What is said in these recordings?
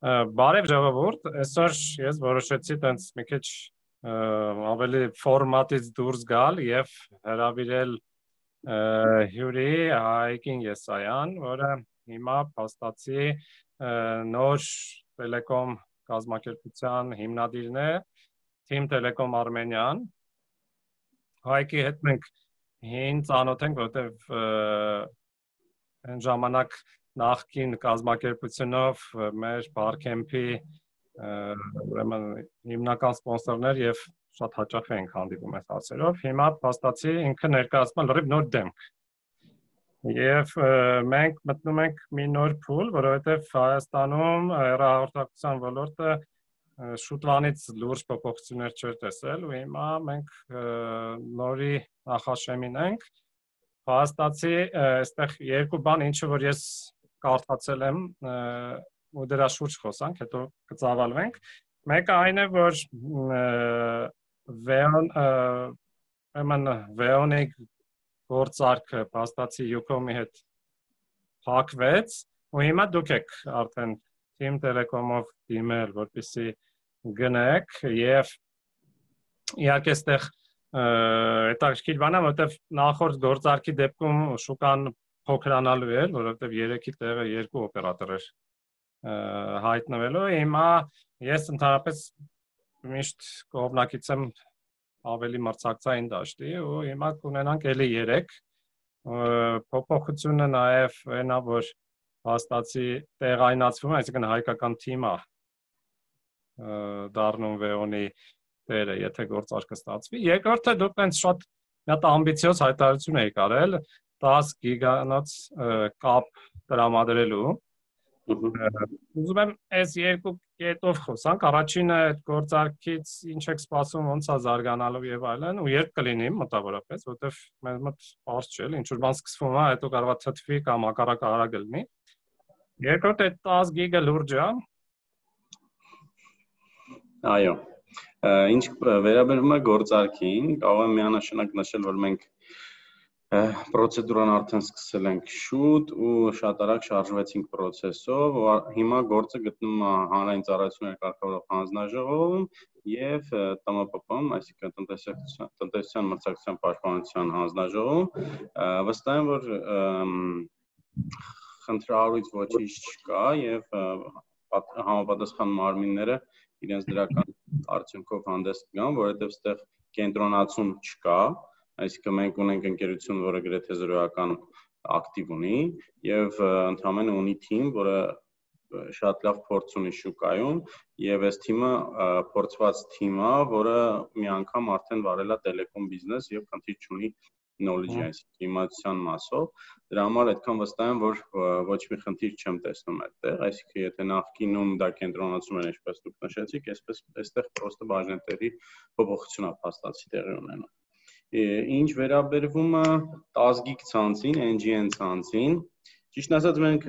Բարև ժողովուրդ, այսօր ես որոշեցի տենց մի քիչ ավելի ֆորմատից դուրս գալ եւ հրավիրել հյուրի Հայկին Եսայան, որը հիմա փաստացի նոր Telecom կազմակերպության հիմնադիրն է, Team Telecom Armenian։ Հայկի հետ մենք հին ծանոթ ենք, որտեվ այն ժամանակ նախքին կազմակերպությունով մեր Barcamp-ի ուրեմն հիմնական սպոնսորներ եւ շատ հաճախ ենք հանդիպում այս հարցերով։ Հիմա փաստացի ինքը ներկայացնում է լրիվ նոր դեմք։ Եվ մենք մտնում ենք մի նոր փուլ, որովհետեւ Հայաստանում հեռահաղորդակցության ոլորտը շուտվանից լուրջ փոփոխություններ չէր տեսել ու հիմա մենք նորի նախաշեմին ենք փաստացի այստեղ երկու բան ինչը որ ես կարդացել եմ ու դրա շուրջ խոսանք, հետո կծավալվենք։ Մեկը այն է, որ Veon ուրեմն Veon-ի գործարքը փաստացի Ucom-ի հետ փակվեց ու հիմա դուք եք արդեն Team Telecom-ով դիմել, որպեսզի գնեք եւ իհարկե այստեղ հետաքրքիր բան է, որովհետեւ նախորդ գործարքի դեպքում շուկան փոքրանալու էր, որովհետև 3-ի տեղը 2 օպերատոր էր հայտնվելու։ Հիմա ես ընդհանրապես միշտ կողմնակից եմ ավելի մրցակցային դաշտի ու հիմա կունենանք էլի 3 փոփոխությունը նաև այնա որ հաստացի տեղայնացվում, այսինքն հայկական թիմը դառնում Վեոնի տերը, եթե գործարկը ստացվի։ Երկրորդը դուք այնց շատ մի հատ ամբիցիոզ հայտարարություն եք արել, 10 գիգանոց կապ տրամադրելու Ուզում եմ այս երկու կետով խոսանք։ Առաջինը այդ գործարքից ինչ եք սպասում, ոնց է զարգանալու եւ այլն, ու երբ կլինի մոտավորապես, որովհեվ մեր մոտ բարձ չէ, ինչ որ բան սկսվում է, հետո կարող է թթվի կամ ակարակ արագ լինի։ Երկրորդ այդ 10 գիգա լուրջ է։ Այո։ Ինչ վերաբերում է գործարքին, կարող եմ միանշանակ նշել, որ մենք պրոցեդուրան արդեն սկսել ենք շուտ ու շատ արագ շարժվեցինք process-ով, հիմա գործը գտնում է հանրային ծառայությունների կարգավորող հանձնաժողովում եւ ՏՄՊՊ-ում, այսինքն տնտեսական տնտեսության մրցակցության պաշտպանության հանձնաժողովում, վստահ եմ, որ խնդրահարույց ոչինչ չկա եւ համապատասխան մարմինները իրենց դրական արդյունքով հանդես կգան, որովհետեւ այդտեղ կենտրոնացում չկա, այսինքն մենք ունենք ընկերություն, որը գրեթե զրոյական ակտիվ ունի եւ ընդհանրապես ունի թիմ, որը շատ լավ փորձ ունի շուկայում եւ այս թիմը փորձված թիմ է, որը մի անգամ արդեն վարել է տելեկոմ բիզնես եւ խնդիր չունի knowledge-ի, այսինքն իմացության մասով։ Դրա համար այդքան վստահ եմ, որ ոչ մի խնդիր չեմ տեսնում այդտեղ, այսինքն եթե նախկինում դա կենտրոնացում էր, ինչպես դուք նշեցիք, այսպես այստեղ պրոստը բաժնետերի փոփոխություն է փաստացի տեղի ունենում ինչ վերաբերվում է տազգիկ ցանցին, NGN ցանցին, ճիշտ ասած մենք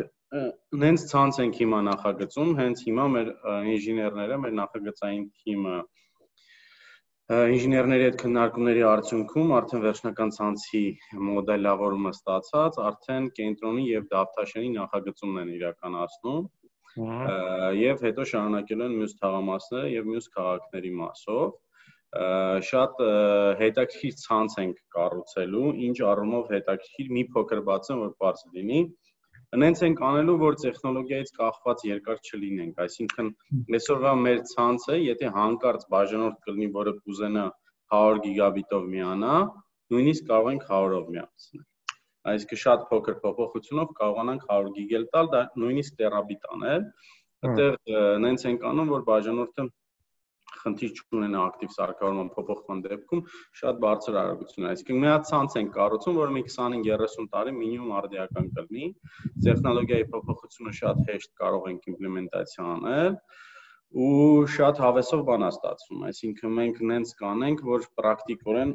նենց ցանց ենք հիմա նախագծում, հենց հիմա մեր ինժեներները, մեր նախագծային թիմը ինժեներների հետ քննարկումների արդյունքում արդեն վերջնական ցանցի մոդելավորումը ստացած, արդեն կենտրոնի եւ դավթաշենի նախագծումն են իրականացնում եւ հետո շարունակելու են մյուս թաղամասները եւ մյուս քաղաքների մասով շատ հետաքրքիր ցանց ենք կառուցելու, ինչ առումով հետաքրքիր մի փոքր բացեմ, որ բարձ լինի։ Հենց ենք անելու, որ տեխնոլոգիայից կախված երկար չլինենք, այսինքն այսօրվա մեր ցանցը, եթե հանկարծ բաժանորդ կլինի, որը կուզենա 100 գիգաբիտով միանա, նույնիսկ կարող ենք 100-ով միացնել։ Այսինքն շատ փոքր փոփոխությունով կարողանանք 100 գիգել տալ, դա նույնիսկ տերաբիտ անել։ Այդտեղ նենց ենք անում, որ բաժանորդը խնդիր չունենա ակտիվ սարքավորման փոփոխման դեպքում շատ բարձր արագություն է։ Այսինքն մի հատ ցանց են կառուցում, որը մի 25-30 տարի մինիմում արդիական կլինի։ Տեխնոլոգիայի փոփոխությունը շատ հեշտ կարող ենք իմպլեմենտացիա անել ու շատ հավեսով բան է ստացվում։ Այսինքն մենք նենց կանենք, որ պրակտիկորեն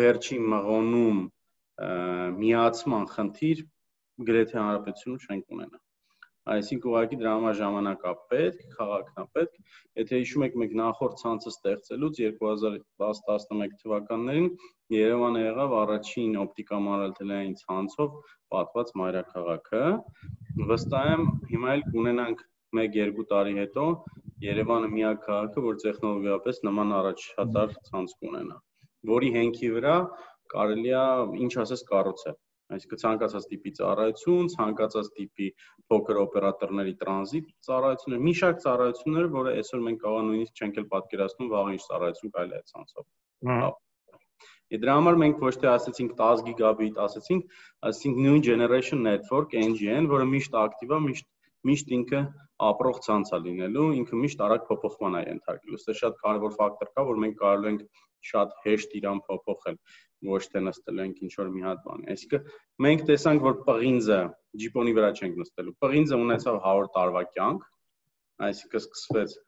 վերջին մղոնում միացման խնդիր գրեթե հանրապետությունում չենք ունենա այսինքն ուղղակի դրա համար ժամանակ է պետք, քաղաքն է պետք։ Եթե հիշում եք, մենք նախորդ ցանցը ստեղծելուց 2010-11 թվականներին Երևանը եղավ առաջին օպտիկամանրալտելային ցանցով պատված մայրաքաղաքը։ Վստահ եմ, հիմա էլ կունենանք 1-2 տարի հետո Երևանը միակ քաղաքը, որ տեխնոլոգիապես նման առաջատար ցանց կունենա, որի հենքի վրա կարելի է ինչ ասես կառուցել այսինքն ցանկացած տիպի ծառայություն, ցանկացած տիպի փոքր օպերատորների տրանզիտ ծառայություններ, մի շարք ծառայություններ, որը այսօր մենք կարող նույնիսկ չենք էլ պատկերացնում վաղ ինչ ծառայություն կարելի է ցանցով։ Հա։ Դրա համար մենք ոչ թե ասացինք 10 գիգաբիտ, ասացինք, ասացինք new generation network NGN, որը միշտ ակտիվ է, միշտ միշտ ինքը ապրող ցանց է լինելու, ինքը միշտ արագ փոփոխման է ենթարկելու։ Սա շատ կարևոր ֆակտոր կա, որ մենք կարող ենք շատ հեշտ իրան փոփոխել ոչ թե նստել ենք ինչ որ մի հատ բանի։ Այսինքն մենք տեսանք, որ պղինձը ջիպոնի վրա չենք նստելու։ Պղինձը ունեցավ 100 տարվա կյանք, այսինքն սկսվեց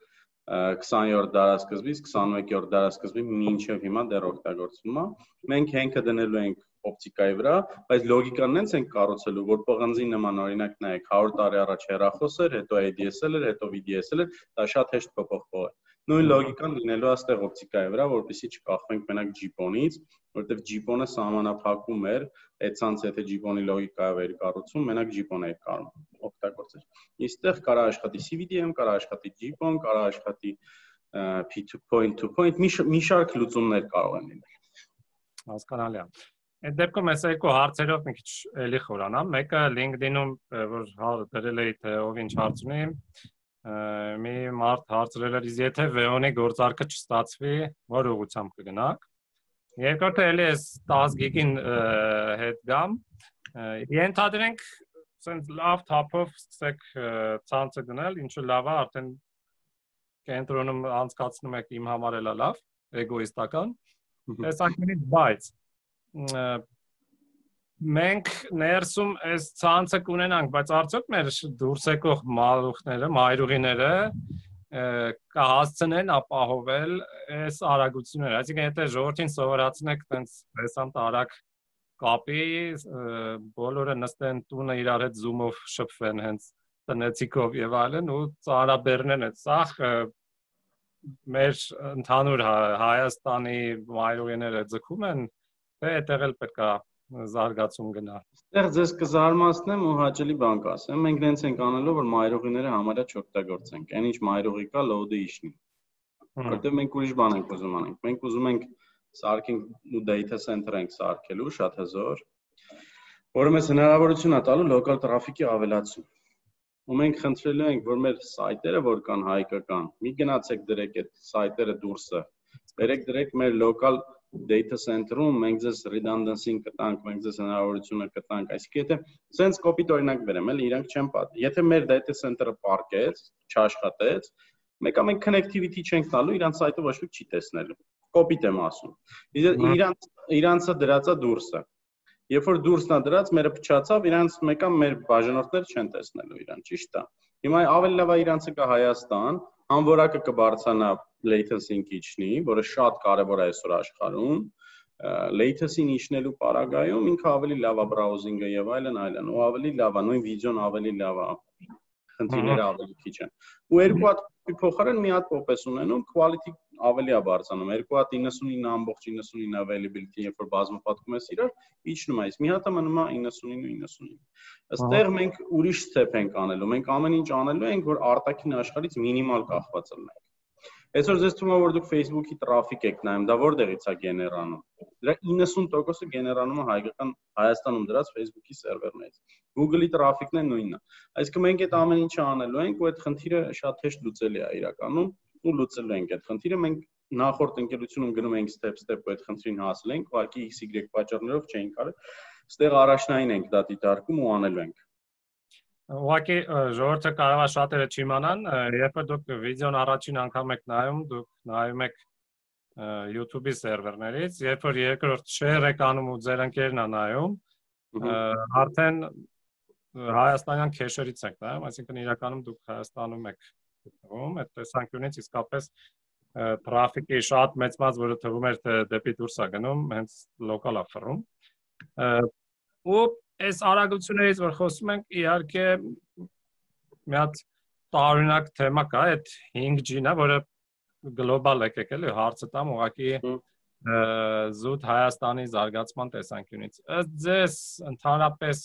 20-րդ դարաշրջանից 21-րդ դարաշրջանի մինչև հիմա դեռ օգտագործվում է։ Մենք հենքը դնելու ենք օպտիկայի վրա, բայց լոգիկան նենց ենք կառուցելու, որ պղնձի նման օրինակ նայեք 100 տարի առաջ հեռախոս էր, հետո ADSL էր, հետո VDSL էր, դա շատ հեշտ փոփոխվող է։ Նույն լոգիկան լինելու է այստեղ օպտիկայի վրա, որովհետեւ չկախվենք մենակ GPON-ից, որովհետեւ GPON-ը սահմանափակում էր, այդ ցանցը եթե GPON-ի լոգիկայով էր կառուցում, մենակ GPON-ը էր կարող օգտագործել։ Իստեղ կարա աշխատի CVDM, կարա աշխատի GPON, կարա աշխատի P2 to point, մի շարք լուծումներ կարող են լինել։ Հասկանալի է։ Այդ դեպքում ես երկու հարցերով մի քիչ էլի խորանամ։ Մեկը LinkedIn-ում որ հար դրել էի թե ով ինչ հարց ունի, մի մարդ հարցրել էր, եթե VEON-ի գործարքը չստացվի, որ ուղությամբ կգնաք։ Երկրորդը էլի էս 10 գիգին հետ գամ։ Ենթադրենք, ասենք լավ թափով սկսեք ցանցը գնել, ինչու լավ է, արդեն կենտրոնում անցկացնում եք իմ համար էլա լավ, էգոիստական։ Տեսանկյունից բայց մենք ներսում այս ցանցը կունենանք, բայց արդյոք մեր դուրս եկող մալուխները, մայրուղիները կհասցնեն ապահովել այս արագությունները։ Այսինքն եթե ժողովրդին սովորացնեք տենց հեսանտ արագ կապի, բոլորը նստեն տունը իրար հետ Zoom-ով շփվեն հենց տնեցիկով եւ այլն ու ծարաբերնեն այդ սախ մեր ընդհանուր Հայաստանի մայրուղիները ձգում են, թե այդտեղ էլ պետքա զարգացում գնա։ Այստեղ ձեզ կզարմացնեմ ու հաճելի բան կասեմ։ Մենք նենց ենք անելով, որ մայրուղիները համարյա չօգտագործենք։ Այն ինչ մայրուղի կա, լոուդը իշնի։ Որտեղ մենք ուրիշ բան ենք ուզում անենք։ Մենք ուզում ենք սարքենք ու data center ենք սարքելու շատ հզոր, որը մեզ հնարավորություն է տալու local traffic-ի ավելացում։ Ու մենք խնդրելու ենք, որ մեր սայթերը, որ կան հայկական, մի գնացեք դրեք այդ սայթերը դուրսը։ Բերեք դրեք մեր local data center-ում մենք ձեզ redundancy-ին կտանք, մենք ձեզ հնարավորությունը կտանք, այսինքն եթե sense copy օրինակ վերեմ, էլի իրանք չեն պատ։ Եթե մեր data center-ը պարկեց, չաշխատեց, մեկը մենք connectivity չենք տալու, իրանց սայթը ոչ ոք չի տեսնելու։ Կոպիտ եմ ասում։ Իրանց իրանցը դրածա դուրսը։ Երբ որ դուրսն է դրած, մերը փչացավ, իրանց մեկը մեր բաժանորդներ չեն տեսնելու իրան, ճիշտ է։ Հիմա ավելի լավ է իրանցը կա Հայաստան, անվորակը կբարձրանա latency-ին իջնի, որը շատ կարևոր է այսօր աշխարհում, latency-ին իջնելու պարագայում ինքը ավելի լավ է browsing-ը եւ այլն այլն, ու ավելի լավ է, նույն վիդեոն ավելի լավ է խնդիրները ավելի քիչ են։ Ու երկու հատ փոխարեն մի հատ pop-ես ունենում, quality ավելի է բարձրանում։ Երկու հատ 99.99 availability, երբ որ բազմապատկում ես իրար, իջնում է։ Մի հատը մնում է 99.99։ Այստեղ մենք ուրիշ step ենք անելու։ Մենք ամեն ինչ անելու ենք, որ արտաքին աշխարհից մինիմալ կախված լինենք։ Այսօր ձեզ թվում է որ դուք Facebook-ի տրաֆիկ եք նայում, դա որտեղից է գեներանում։ Դրա 90%-ը գեներանում է հայկական Հայաստանում դրած Facebook-ի սերվերներից։ Google-ի տրաֆիկն է նույնն է։ Այսինքն մենք այդ ամեն ինչը անելու ենք ու այդ խնդիրը շատ հեշտ լուծելի է իրականում ու լուծելու ենք այդ խնդիրը մենք նախորդ ընկերությունում գնում ենք step step ու այդ խնդրին հասել ենք, ուղղակի XY պատճառներով չէինք արել։ Ստեղ առաջնային ենք դա դիտարկում ու անելու ենք։ Ուղղակի ժողովուրդը կարող է շատերը չիմանան, երբ դուք վիդեոն առաջին անգամ եք նայում, դուք նայում եք YouTube-ի սերվերներից, երբ որ երկրորդ share եք անում ու ձեր ընկերն է նայում, արդեն հայաստանյան քեշերից եք նայում, այսինքն իրականում դուք Հայաստանում եք գտնվում, այդ տեսանկյունից իսկապես տրաֆիկի շատ մեծ մաս, որը թվում էր թե դեպի դուրս է գնում, հենց լոկալ է ֆռում։ Ու այս արագություններից որ խոսում ենք, իհարկե մի հատ տարօրինակ թեմա կա, այդ 5G-ն է, որը գլոբալ եկեք էլի հարցը տամ ուղղակի զուտ Հայաստանի զարգացման տեսանկյունից։ Ըստ ձեզ ընդհանրապես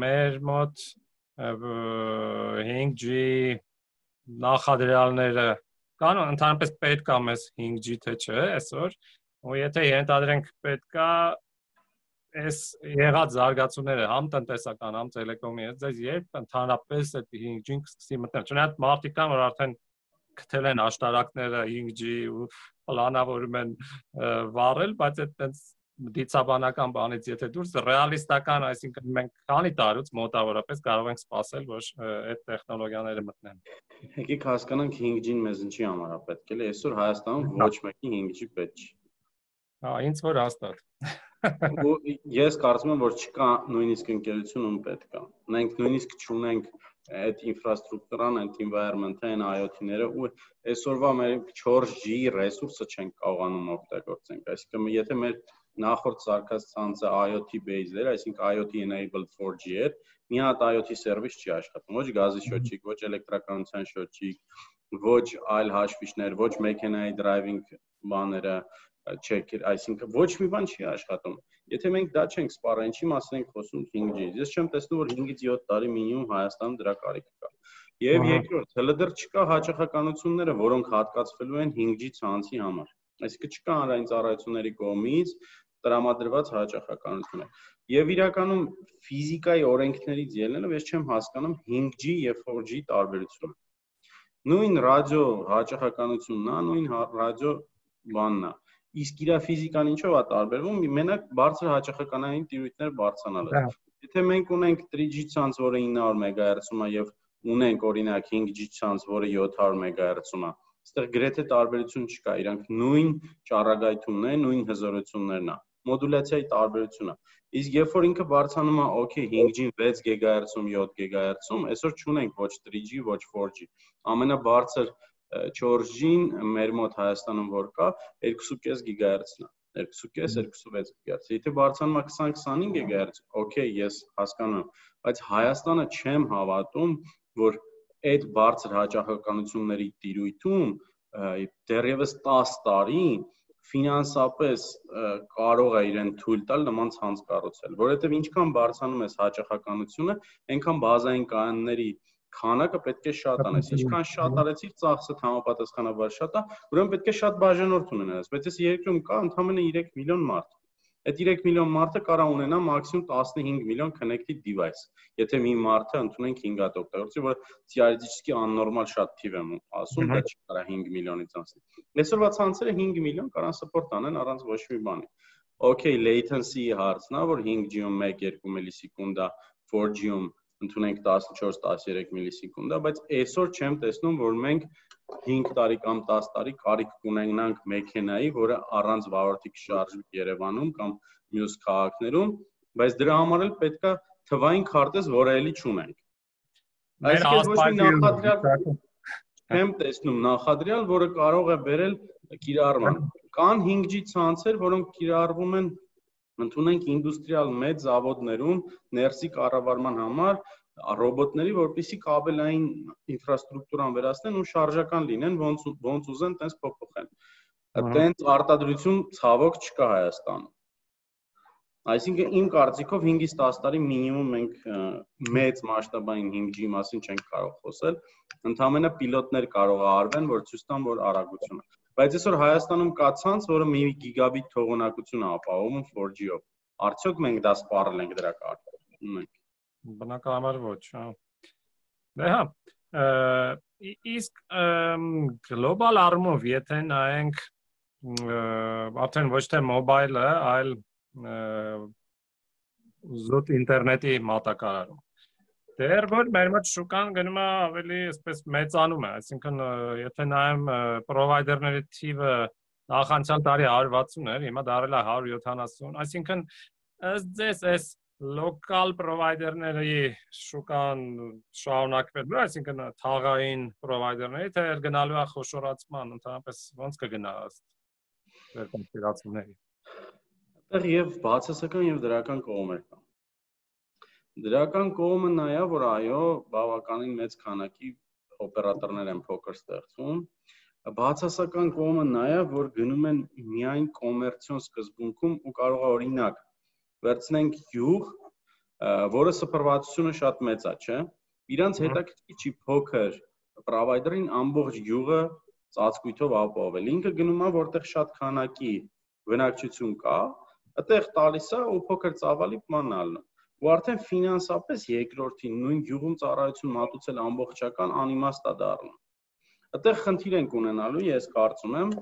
մեր մոտ 5G նախադրյալները կան ընդհանրապես պետք է մեզ 5G թե չէ այսօր ու եթե ենթադրենք պետքա այս եղած զարգացումները համ տնտեսական, համ տելեկոմի, այս երբ ընդհանրապես այդ 5G-ն կսկսի մտնել։ Չնայած մարդիկ կան, որ արդեն գտել են աշտարակները 5G ու պլանավորում են վառել, բայց այդտենց դիցաբանական բանից եթե դուրս ռեալիստական, այսինքն մենք քանի տարուց մոտավորապես կարող ենք սպասել, որ այդ տեխնոլոգիաները մտնեն։ Եկեք հասկանանք 5G-ն մեզ ինչի համար է պետք է։ Այսօր Հայաստանում ոչ մեկի 5G պետք չի։ Հա, ինձ որ հաստատ։ Ես կարծում եմ, որ չկա նույնիսկ ընկերություն ում պետք է։ Մենք նույնիսկ չունենք այդ ինֆրաստրուկտուրան, այդ environment-ը, այն IoT-ները ու այսօրվա մեր 4G ռեսուրսը չենք կարողանում օգտագործենք։ Այսինքն եթե մեր նախորդ սարքած ցանցը IoT based էր, այսինքն IoT enabled 4G էր, մի հատ IoT service չի աշխատում, ոչ գազի շոթչիկ, ոչ էլեկտրականության շոթչիկ, ոչ այլ հաշվիչներ, ոչ մեքենայի driving բաները, չեկեր, այսինքն ոչ մի բան չի աշխատում։ Եթե մենք դա չենք սպառել, ինչի մասին ենք խոսում 5G։ Ես չեմ տեսնում, որ 5-ից 7 տարի մինիմում Հայաստանում դրա կարիք կա։ Եվ երկրորդ, հələ դեռ չկա հաճախականությունները, որոնք հատկացվելու են 5G ցանցի համար։ Այսինքն չկա հանրային ծառայությունների կողմից տրամադրված հաճախականություն է։ Եվ իրականում ֆիզիկայի օրենքներից ելնելով ես չեմ հասկանում 5G եւ 4G տարբերությունը։ Նույն ռադիո հաճախականությունն է, նույն ռադիո բանն է իսկ իր ֆիզիկան ինչով է տարբերվում մենակ բարձր հաճախականային տիրույթներ բարձրանալը եթե մենք ունենք 3G ցանց որը 900 MHz-ում է եւ ունենք օրինակ 5G ցանց որը 700 MHz-ում է այստեղ գրեթե տարբերություն չկա իրանք նույն ճառագայթումն է նույն հզորություններն է մոդուլյացիայի տարբերությունը իսկ երբ որ ինքը բարձրանում է okay 5G-ին 6 GHz-ում 7 GHz-ում այսօր չունենք ոչ 3G ոչ 4G ամենաբարձր 4G-ին մեր մոտ Հայաստանում որ կա 2.5 GHz-ն է 2.5-2.6 GHz։ Եթե բարձրանում է 20-25 GHz, օքեյ, ես հասկանում, բայց Հայաստանը չեմ հավատում, որ այդ բարձր հաճախականությունների տիրույթում դեռևս 10 տարի ֆինանսապես կարող է իրեն թույլ տալ նման ցանց կառուցել, որովհետև ինչքան բարձրանում է հաճախականությունը, այնքան բազային կանոնների քանակը պետք է շատանես։ Ինչքան շատ արեցիր, ծախսը համապատասխանաբար շատ է, ուրեմն պետք է շատ բաժանորդ ունենաս, բայց այս երկրում կա ընդամենը 3 միլիոն մարդ։ Այդ 3 միլիոն մարդը կարա ունենա մաքսիմում 15 միլիոն connected device։ Եթե մի մարդը ընդունենք 5 հատ օգտագործի, որը theoretically աննորմալ շատ թիվ եմ ասում, դա չի կարա 5 միլիոնից անցնի։ Այսօրվա ցանցերը 5 միլիոն կարան support անեն առանց ոչ մի բանի։ Okay, latency հարցն է, որ 5G-ում 1-2 միլիսեկունդա, 4G-ում ընդունենք 14-13 միլիսեկունդա, բայց այսօր չեմ տեսնում, որ մենք 5 տարի կամ 10 տարի կարիք կունենանք մեքենայի, որը առանց վարորդի շարժի Երևանում կամ մյուս քաղաքներում, բայց դրա համար էլ պետքա թվային քարտեզ, որը էլի չունենք։ Այսինքն ոչ մի նախադրյալ չեմ տեսնում նախադրյալ, որը կարող է բերել կիրառման։ Կան 5G ցանցեր, որոնք կիրառվում են ընդունենք ինդուստրիալ մեծ զավոդներում ներսի կառավարման համար ռոբոտների, որպիսի կաբելային ինֆրաստրուկտուրան վերացնեն ու շարժական լինեն, ոնց ոնց ուզեն, տենց փոփոխեն։ Տենց արտադրություն ցավոք չկա Հայաստանում։ Այսինքն իմ կարծիքով 5-ից 10 տարի մինիմում մենք մեծ մասշտաբային 5G մասին չենք կարող խոսել։ Ընդհանրապես պիլոտներ կարող է արվեն, որ ցույց տան, որ արագությունը Բայց այսօր Հայաստանում կա ցանց, որը 1 գիգաբիտ թողունակություն է ապահովում 4G-ով։ Արդյոք մենք դա սպառել ենք դրա կարգը։ Ունենք։ Բնականաբար ոչ, հա։ Դե հա, իսկ գլոբալ առումով եթե նայենք արդեն ոչ թե մոբայլը, այլ զոտ ինտերնետի մատակարարում Դեռ որ մեր մոտ շուկան գնում է ավելի այսպես մեծանում է, այսինքն եթե նայեմ պրովայդերների թիվը նախանցյալ տարի 160 էր, հիմա դարել է 170, այսինքն ըստ ձեզ այս լոկալ պրովայդերների շուկան շարունակվելու, այսինքն թաղային պրովայդերների, թե գնալու է խոշորացման, ընդհանրապես ո՞նց կգնա ըստ ձեր կոնսպիրացիաների։ Այդտեղ եւ բացասական եւ դրական կողմեր կան Դրական կողմը նա է, որ այո, բավականին մեծ քանակի օպերատորներ են փոքր ստեղծում։ Բացասական կողմը նա է, որ գնում են միայն կոմերցիոն սկզբունքում ու կարող է օրինակ վերցնենք յուղ, որը սփռվածությունը շատ մեծ է, չէ՞։ Իրանց հետաքրքիր չի փոքր provider-ին ամբողջ գյուղը ծածկույթով ապահովել։ Ինքը գնում է որտեղ շատ քանակի բնակչություն կա, այդտեղ տալիս է ու փոքր ծավալի պլանալն ու արդեն ֆինանսապես երկրորդին նույն գյուղում ծառայություն մատուցել ամբողջական անիմաստ է դառնում։ Այդտեղ խնդիր ենք ունենալու, ես կարծում եմ,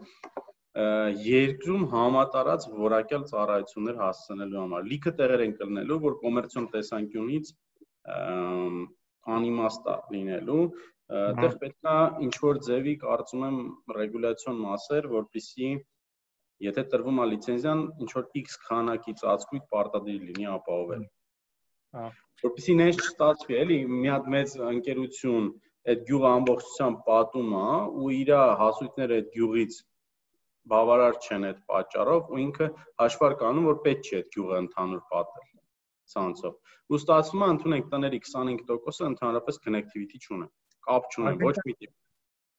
երկրում համատարած որակյալ ծառայություններ հասցնելու համար։ Լիքը տեղեր են կլնելու, որ կոմերցիոն տեսանկյունից անիմաստ լինելու, Այդտեղ պետքա ինչ որ ձևի կարծում եմ ռեգուլյացիոն մասեր, որպիսի եթե տրվում է լիցենզիան, ինչ որ X քանակի ծածկույթ պարտադիր լինի ապահովել։ Որպեսի նենց չստացվի, էլի մի հատ մեծ ընկերություն այդ գյուղը ամբողջությամբ պատում է ու իր հասույթները այդ գյուղից բավարար չեն այդ պատճառով ու ինքը հաշվար կանում որ պետք չէ այդ գյուղը ընդհանուր պատել ցանցով։ Ու ստացվում է ընդունենք տների 25%-ը ընդհանրապես connectivity չունեն կապ չունեն ոչ մի տիպ։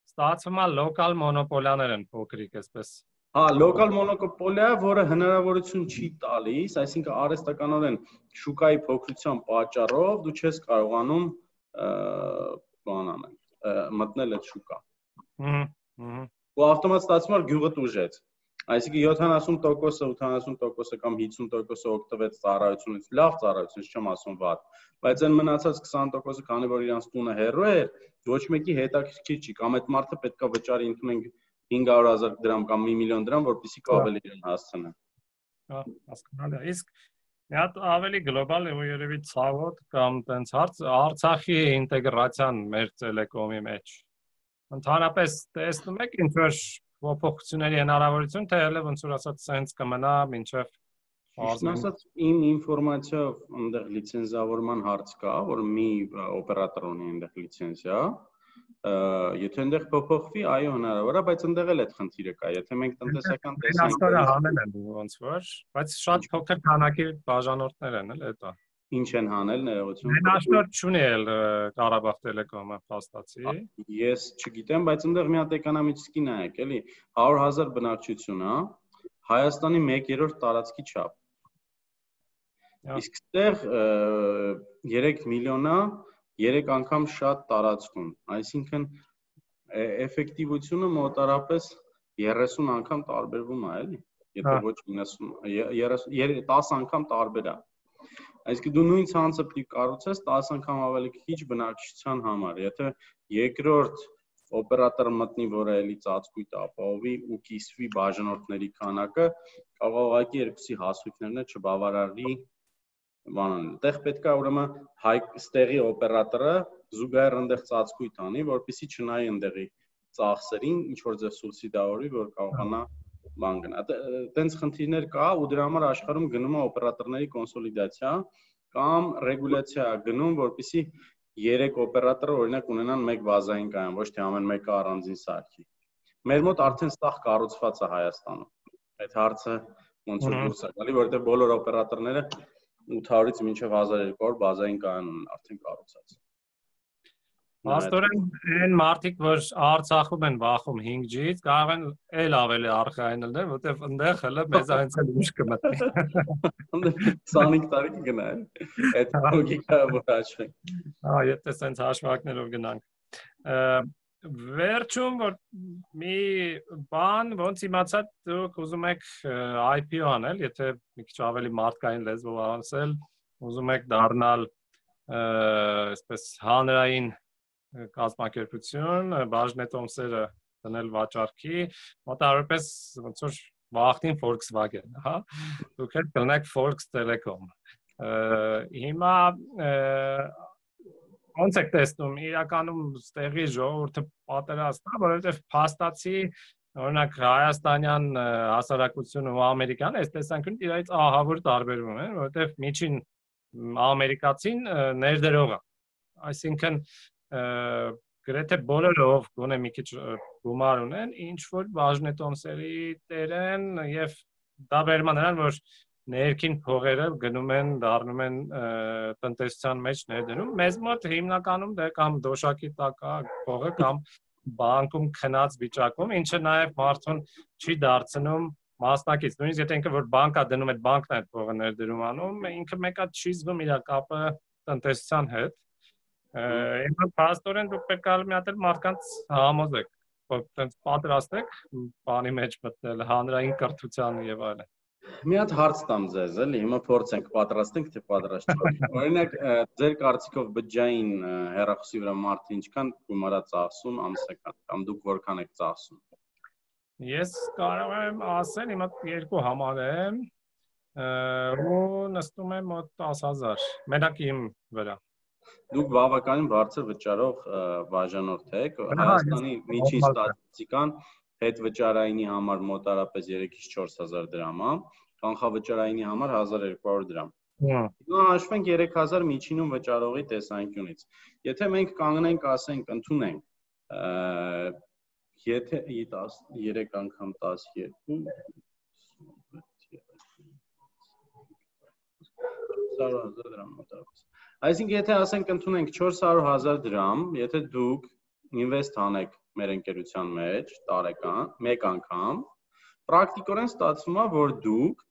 Ստացվում է լոկալ մոնոպոլիաներ են փոքրիկ այսպես։ Հա, լոկալ մոնոպոլիա, որը հնարավորություն չի տալիս, այսինքն արհեստականորեն շուկայի փոքրության պատճառով դու չես կարողանում բան անել, մտնել այդ շուկա։ Հհ, հհ։ Ու ավտոմատ ստացվում է գյուղը դուժեց։ Այսինքն 70%-ը, 80%-ը կամ 50%-ը օգտվեց ծառայությունից, լավ ծառայությունից, չեմ ասում վատ, բայց այն մնացած 20%-ը, քանի որ իրանց տունը հեռու էր, ոչ մեկի հետաքրքիր չի, կամ այդ մարդը պետքա վճարի ընդունենք 500.000 դրամ կամ 1 միլիոն դրամ, որպեսզի կաբելի իրեն հասցնեն։ Հա, հասկանալի է։ Իսկ մի հատ ավելի գլոբալ ու երևի ցավոտ կամ տենց հարց Արցախի ինտեգրացիան մեր տելեկոմի մեջ։ Ընդհանրապես տեսնում եք ինչ որ փոփոխությունների հնարավորություն, թե հələ ոնց որ ասած սենց կմնա մինչև Ճիշտ ասած, իմ ինֆորմացիով այնտեղ լիցենզավորման հարց կա, որ մի օպերատոր ունի այնտեղ լիցենզիա, եթե այնտեղ փոփոխվի, այո, հնարավոր է, բայց այնտեղ էլ այդ խնդիրը կա։ Եթե մենք տնտեսական տեսանք, հանել են ոնց որ, բայց շատ փոքր քանակի բաժանորդներ են, էլ դա ինչ են հանել ներողություն։ Մենաշնորհ չունի էլ Ղարաբաղ Տելեկոմը փաստացի։ Ես չգիտեմ, բայց այնտեղ մի հատ էկոնոմիկի նայեք, էլի 100.000 բնակչություն, հա։ Հայաստանի 1/3 տարածքի չափ։ Իսկ այդտեղ 3 միլիոնա 3 անգամ շատ տարածքում, այսինքն էֆեկտիվությունը մոտարապես 30 անգամ տարբերվում է, էլի։ Եթե ոչ 90 30 10 անգամ տարբեր է։ Այսինքն դու նույն ցանցը պետք է կառուցես 10 անգամ ավելի քիչ բնակչության համար։ Եթե երկրորդ օպերատորը մտնի, որը էլի ծածկույթ ապահովի ու կիսվի բաժանորդների քանակը, կարող ուղղակի երկուսի հասույթներն չբավարարի բանան։ Այդտեղ պետք է ուրեմն հայ ստեղի օպերատորը զուգահեռ այնտեղ ծածկույթ անի, որպեսզի չնայի այնտեղի ծախսերին, ինչ որ ձև սուբսիդավորի, որ կարողանա բան գնա։ Տենց խնդիրներ կա ու դրա համար աշխարհում գնում է օպերատորների կոնսոլիդացիա կամ ռեգուլյացիա գնում, որպիսի երեք օպերատորը օրինակ ունենան մեկ բազային կայան, ոչ թե ամեն մեկը առանձին սարքի։ Մեր մոտ արդեն ստախ կառուցված է Հայաստանում։ Այդ հարցը ոնց որ դուրս է գալի, որովհետև բոլոր օպերատորները 800-ից մինչև 1200 բազային կայան ունեն արդեն կառուցած։ Աստորեն այն մարդիկ, որ Արցախում են վախում 5G-ից, կարող են էլ ավելի արխային լինել, որտեվ այնտեղ հələ մեզ այնց էլ ուշ կմտնի։ 25 տարի կգնա, այդ լոգիկա ոչի։ Հա, եթե sense հաշվարկներով գնանք։ Վերջում որ մի բան ոնց իմացա դուք ուզում եք IPO անել, եթե մի քիչ ավելի մարդկային լեզվով ասել, ուզում եք դառնալ այսպես հանրային կազմակերպություն, բաժնետոմսերը դնել վաճառքի, մոտավորապես ոնց որ վախտին Volkswagen, հա։ Դուք եք կնեք Volks Telecom։ Հիմա ոնց եք տեսնում իրականում ստեղի ժողովուրդը պատերազմ, որովհետև փաստացի օրինակ հայաստանյան հասարակությունը ու ամերիկան այս տեսանկյունից իրայից ահավոր տարբերվում են, որովհետև միջին ամերիկացին ներդրող է։ Այսինքն գրեթե բոլորը ով գոնե մի քիչ գումար ունեն, ինչ որ բաժնետոմսերի տեր են եւ դա վերմա նրան որ ներքին փողերը գնում են, դառնում են տնտեսության մեջ ներդնում։ Մեզ մոտ հիմնականում դե կամ դոշակի տակ է փողը կամ բանկում քնած վիճակում, ինչը նաև մարդուն չի դարձնում մասնակից։ Նույնիսկ եթե ինքը որ բանկա դնում այդ բանկն այդ փողը ներդրում անում, ինքը մեկա չի զգում իր կապը տնտեսության հետ Հիմա փաստորեն դուք պետք է մի հատ էլ մարդկանց համոզեք, որ այդպես պատրաստեք բանի մեջ մտնել հանրային կրթության եւ այլն։ Մի հատ հարց տամ ձեզ, էլի, հիմա փորձենք պատրաստենք, թե պատրաստ չենք։ Օրինակ, ձեր կարծիքով բջջային հերախոսի վրա մարդը ինչքան գումարա ծախսում ամսական, կամ դուք որքան եք ծախսում։ Ես կարող եմ ասել, հիմա երկու համար եմ, ու նստում եմ մոտ 10000 մենակ իմ վրա Դուք բավականին բարձր վճարող բաժանորդ եք։ Հայաստանի միջին ստատիստիկան հետ վճարայինի համար մոտարապես 3-ից 4000 դրամ է, կանխավճարայինի համար 1200 դրամ։ Հիմա հաշվենք 3000 միջինում վճարողի տեսանկյունից։ Եթե մենք կանգնենք, ասենք, ընդունենք, եթե 3 անգամ 12 400.000 դրամ մոտավորապես Այսինքն եթե ասենք ընդունենք 400.000 դրամ, եթե դուք ինվեստ անեք մեր ընկերության մեջ տարեկան, մեկ անգամ, պրակտիկորեն ստացվում է, որ դուք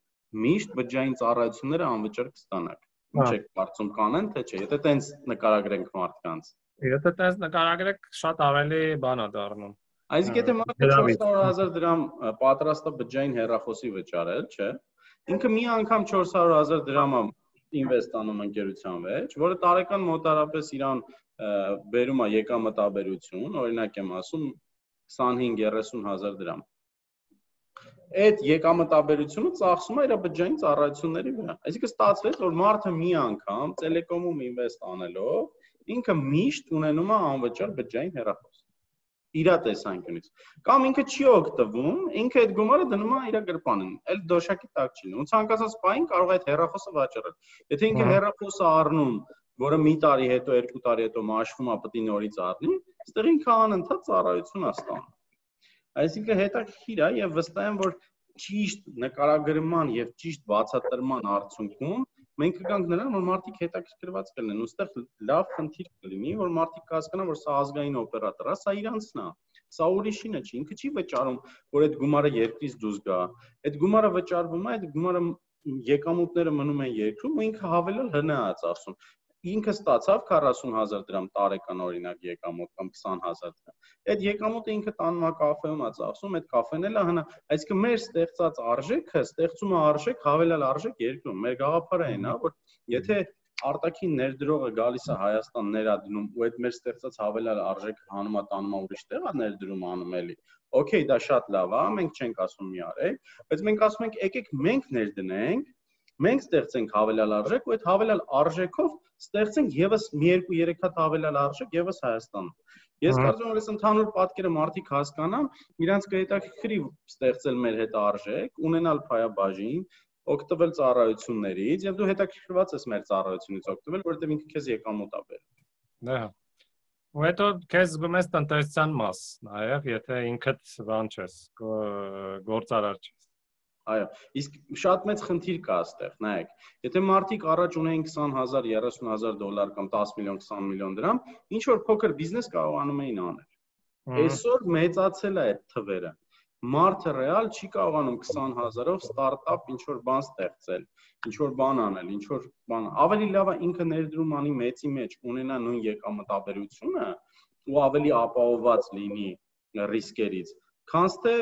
միշտ բջջային ծառայությունները անվճար կստանաք։ Ինչ եք կարծում կանեն, թե չէ։ Եթե տենց նկարագրենք մարդկանց։ Եթե տես նկարագրեք, շատ ավելի բան է դառնում։ Այսինքն եթե մարդը 400.000 դրամ պատրաստ է բջջային հեռախոսի վճարել, չէ։ Ինքը մի անգամ 400.000 դրամը ինվեստ անում ընկերության մեջ, որը տարեկան մոտարապես իրան բերում է եկամտաբերություն, օրինակ եմ ասում 25-30 հազար դրամ։ Այդ եկամտաբերությունը ծախսում է իր բջջային ծառայությունների վրա։ Այսինքն ստացվեց, որ մարդը մի անգամ տելեկոմում ինվեստ անելով ինքը միշտ ունենում է անվճար բջջային հեռախոս իր տեսանկյունից։ Կամ ինքը չի օգտվում, ինքը այդ գումարը դնում է իր գրպանին, այլ դոշակի տակ չի։ Ու ցանկացած բային կարող է այդ հեռախոսը վաճառել։ Եթե ինքը հեռախոսը առնում, որը մի տարի հետո, երկու տարի հետո մաշվում է, պետք է նորից առնի, այստեղ ինքը անընդհատ ծառայություն է ստանում։ Այսինքն հետաքրքիր է եւ վստահ եմ, որ ճիշտ նկարագրման եւ ճիշտ բացատրման արդյունքում մենք կգանք նրան, որ մարդիկ հետաքրքրված կլինեն, ուստեղ լավ խնդիր կլինի, որ մարդիկ կհասկանան, որ սա ազգային օպերատոր է, սա իրանցն է։ Սա ուրիշինը չի, ինքը չի վճարում, որ այդ գումարը երկրից դուրս գա։ Այդ գումարը վճարվում է, այդ գումարը եկամուտները մնում են երկրում ու ինքը հավելել հնա է ծախսում ինքը ստացավ 40000 դրամ տարեկան օրինակ եկամուտ կամ 20000 դրամ։ Այդ եկամուտը ինքը տանում է կաֆեում է ծախսում, այդ կաֆեն էլ է հնա, այսինքն մեր ստեղծած արժեքը ստեղծում է արժեք, հավելյալ արժեք երկրում։ Մեր գաղափարը այն է, որ եթե արտաքին ներդրողը գալիս է Հայաստան ներադրում ու այդ մեր ստեղծած հավելյալ արժեքը հանում է տանում ուրիշ տեղ է ներդրում անում էլի։ Okay, դա շատ լավ է, մենք չենք ասում մի արեք, բայց մենք ասում ենք եկեք մենք ներդնենք մենք ստեղծենք հավելյալ արժեք ու այդ հավելյալ արժեքով ստեղծենք եւս մի երկու երեք հատ հավելյալ արժեք եւս Հայաստանում։ Ես կարծում եմ, որ այս ընդհանուր պատկերը մարդիկ հասկանան, իրանց կհետաքրքրի ստեղծել մեր հետ արժեք, ունենալ փայաբաժին, օգտվել ծառայություններից եւ դու հետաքրքրված ես մեր ծառայությունից օգտվել, որովհետեւ ինքը քեզ եկամուտ է բերում։ Դա։ Ու հետո քեզ զգում ես տնտեսության մաս, նաեւ եթե ինքդ բան չես, գործարար չես։ Այո, իսկ շատ մեծ խնդիր կա այստեղ, նայեք։ Եթե մարդիկ առաջ ունեին 20000, 30000 դոլար կամ 10 միլիոն, 20 միլիոն դրամ, ինչ որ փոքր բիզնես կարողանում էին անել։ Այսօր մեծացել է այդ թվերը։ Մարդը ռեալ չի կարողանում 20000-ով ստարտափ ինչ որ բան ստեղծել, ինչ որ բան անել, ինչ որ բան։ Ավելի լավ է ինքը ներդրում անի մեծի մեջ, ունենա նույն եկամտաբերությունը ու ավելի ապահովված լինի ռիսկերից քանց թե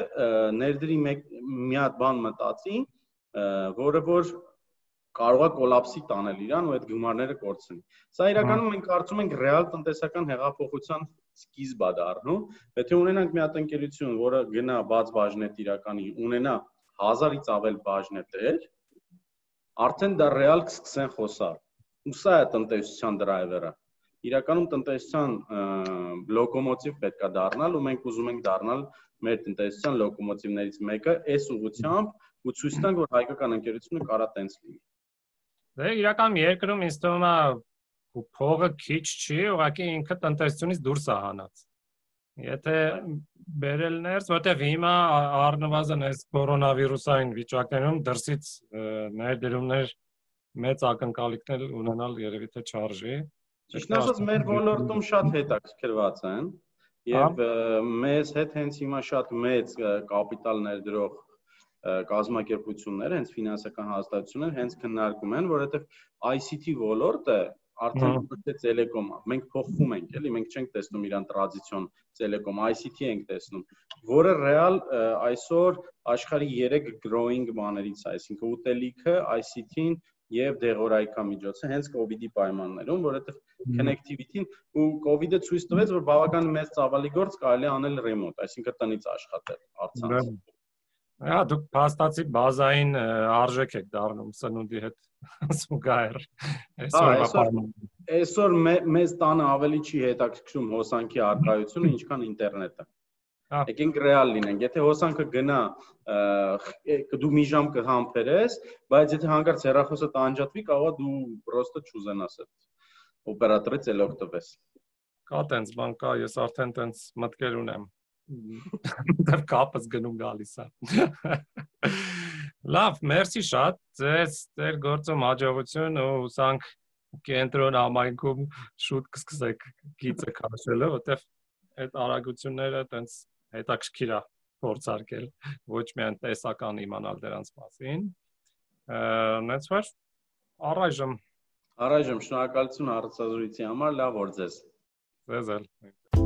ներդրի մի հատ բան մտածի, որը որ կարող է կոլապսի տանել իրան ու այդ գումարները կորցնի։ Սա իրականում մենք կարծում ենք ռեալ տնտեսական հեղափոխության սկիզբ է դառնում։ Եթե ունենանք մի հատ ընկերություն, որը գնա բաց բաժնետ իրականի, ունենա 1000-ից ավել բաժնետեր, արդեն դա ռեալ կսկսեն խոսալ։ Ու սա է տնտեսության դրայվերը իրականում տնտեսության լոկոմոտիվ պետքա դառնալ ու մենք ուզում ենք դառնալ մեր տնտեսության լոկոմոտիվներից մեկը այս ուղությամբ ու ցույց տանք որ հայկական ընկերությունը կարա տենց լինի Դե իրական երկրում ինձ թվում է փողը քիչ չի, ուղղակի ինքը տնտեսությունից դուրս է հանած։ Եթե բերել ներս, որտեվ հիմա առնվազն այս կորոնավիրուսային վիճակներում դրսից ներդրումներ մեծ ակնկալիքներ ունենալ երևի թե չարժի։ Ճիշտ ասած մեր ոլորտում շատ հետաքրքրված են եւ մեզ հետ հենց հիմա շատ մեծ կապիտալ ներդրող կազմակերպություններ, հենց ֆինանսական հաստատություններ հենց քննարկում են, որովհետեւ ICT ոլորտը արդեն ոչ թե Telecom, մենք փոխվում ենք, էլի, մենք չենք տեսնում իրան տրադիցիոն Telecom, ICT ենք տեսնում, որը ռեալ այսօր աշխարհի 3 growing բաներից է, այսինքն ուտելիքը, ICT-ին եւ դեղորայքամիջոցը հենց COVID-ի պայմաններում, որովհետեւ connectivity-ն ու COVID-ը ցույց տվեց, որ բավական մեծ ծավալի գործ կարելի անել remote, այսինքն տնից աշխատել, արցանց։ Հա, դուք փաստացի բազային արժեք եք դառնում սնունդի հետ զուգահեռ։ Այսօր այսօր մեզ տանը ավելի չի հետաքրքրում հոսանքի արկայությունը, ինչքան ինտերնետը։ Եկենք ռեալ լինենք։ Եթե հոսանքը գնա, դու մի ժամ կհամբերես, բայց եթե հանկարծ հեռախոսը տանջատվի, կարող դու պրոստը չուզենաս այդ օպերատորից էլ օգտվես։ Կա տենց բան կա, ես արդեն տենց մտքեր ունեմ։ Դեռ կապս գնում գալիս է։ Լավ, մերսի շատ։ Ձեզ ձեր գործում հաջողություն ու ուսանք կենտրոն համայնքում շուտ կսկսեք գիծը քաշելը, որտեվ այդ արագությունները տենց հետաքրքիր է փորձարկել ոչ միայն տեսական իմանալ դրանց մասին նենց որ առայժմ առայժմ շնորհակալություն հարցազրույցի համար լավ օր ձեզ ձեզ էլ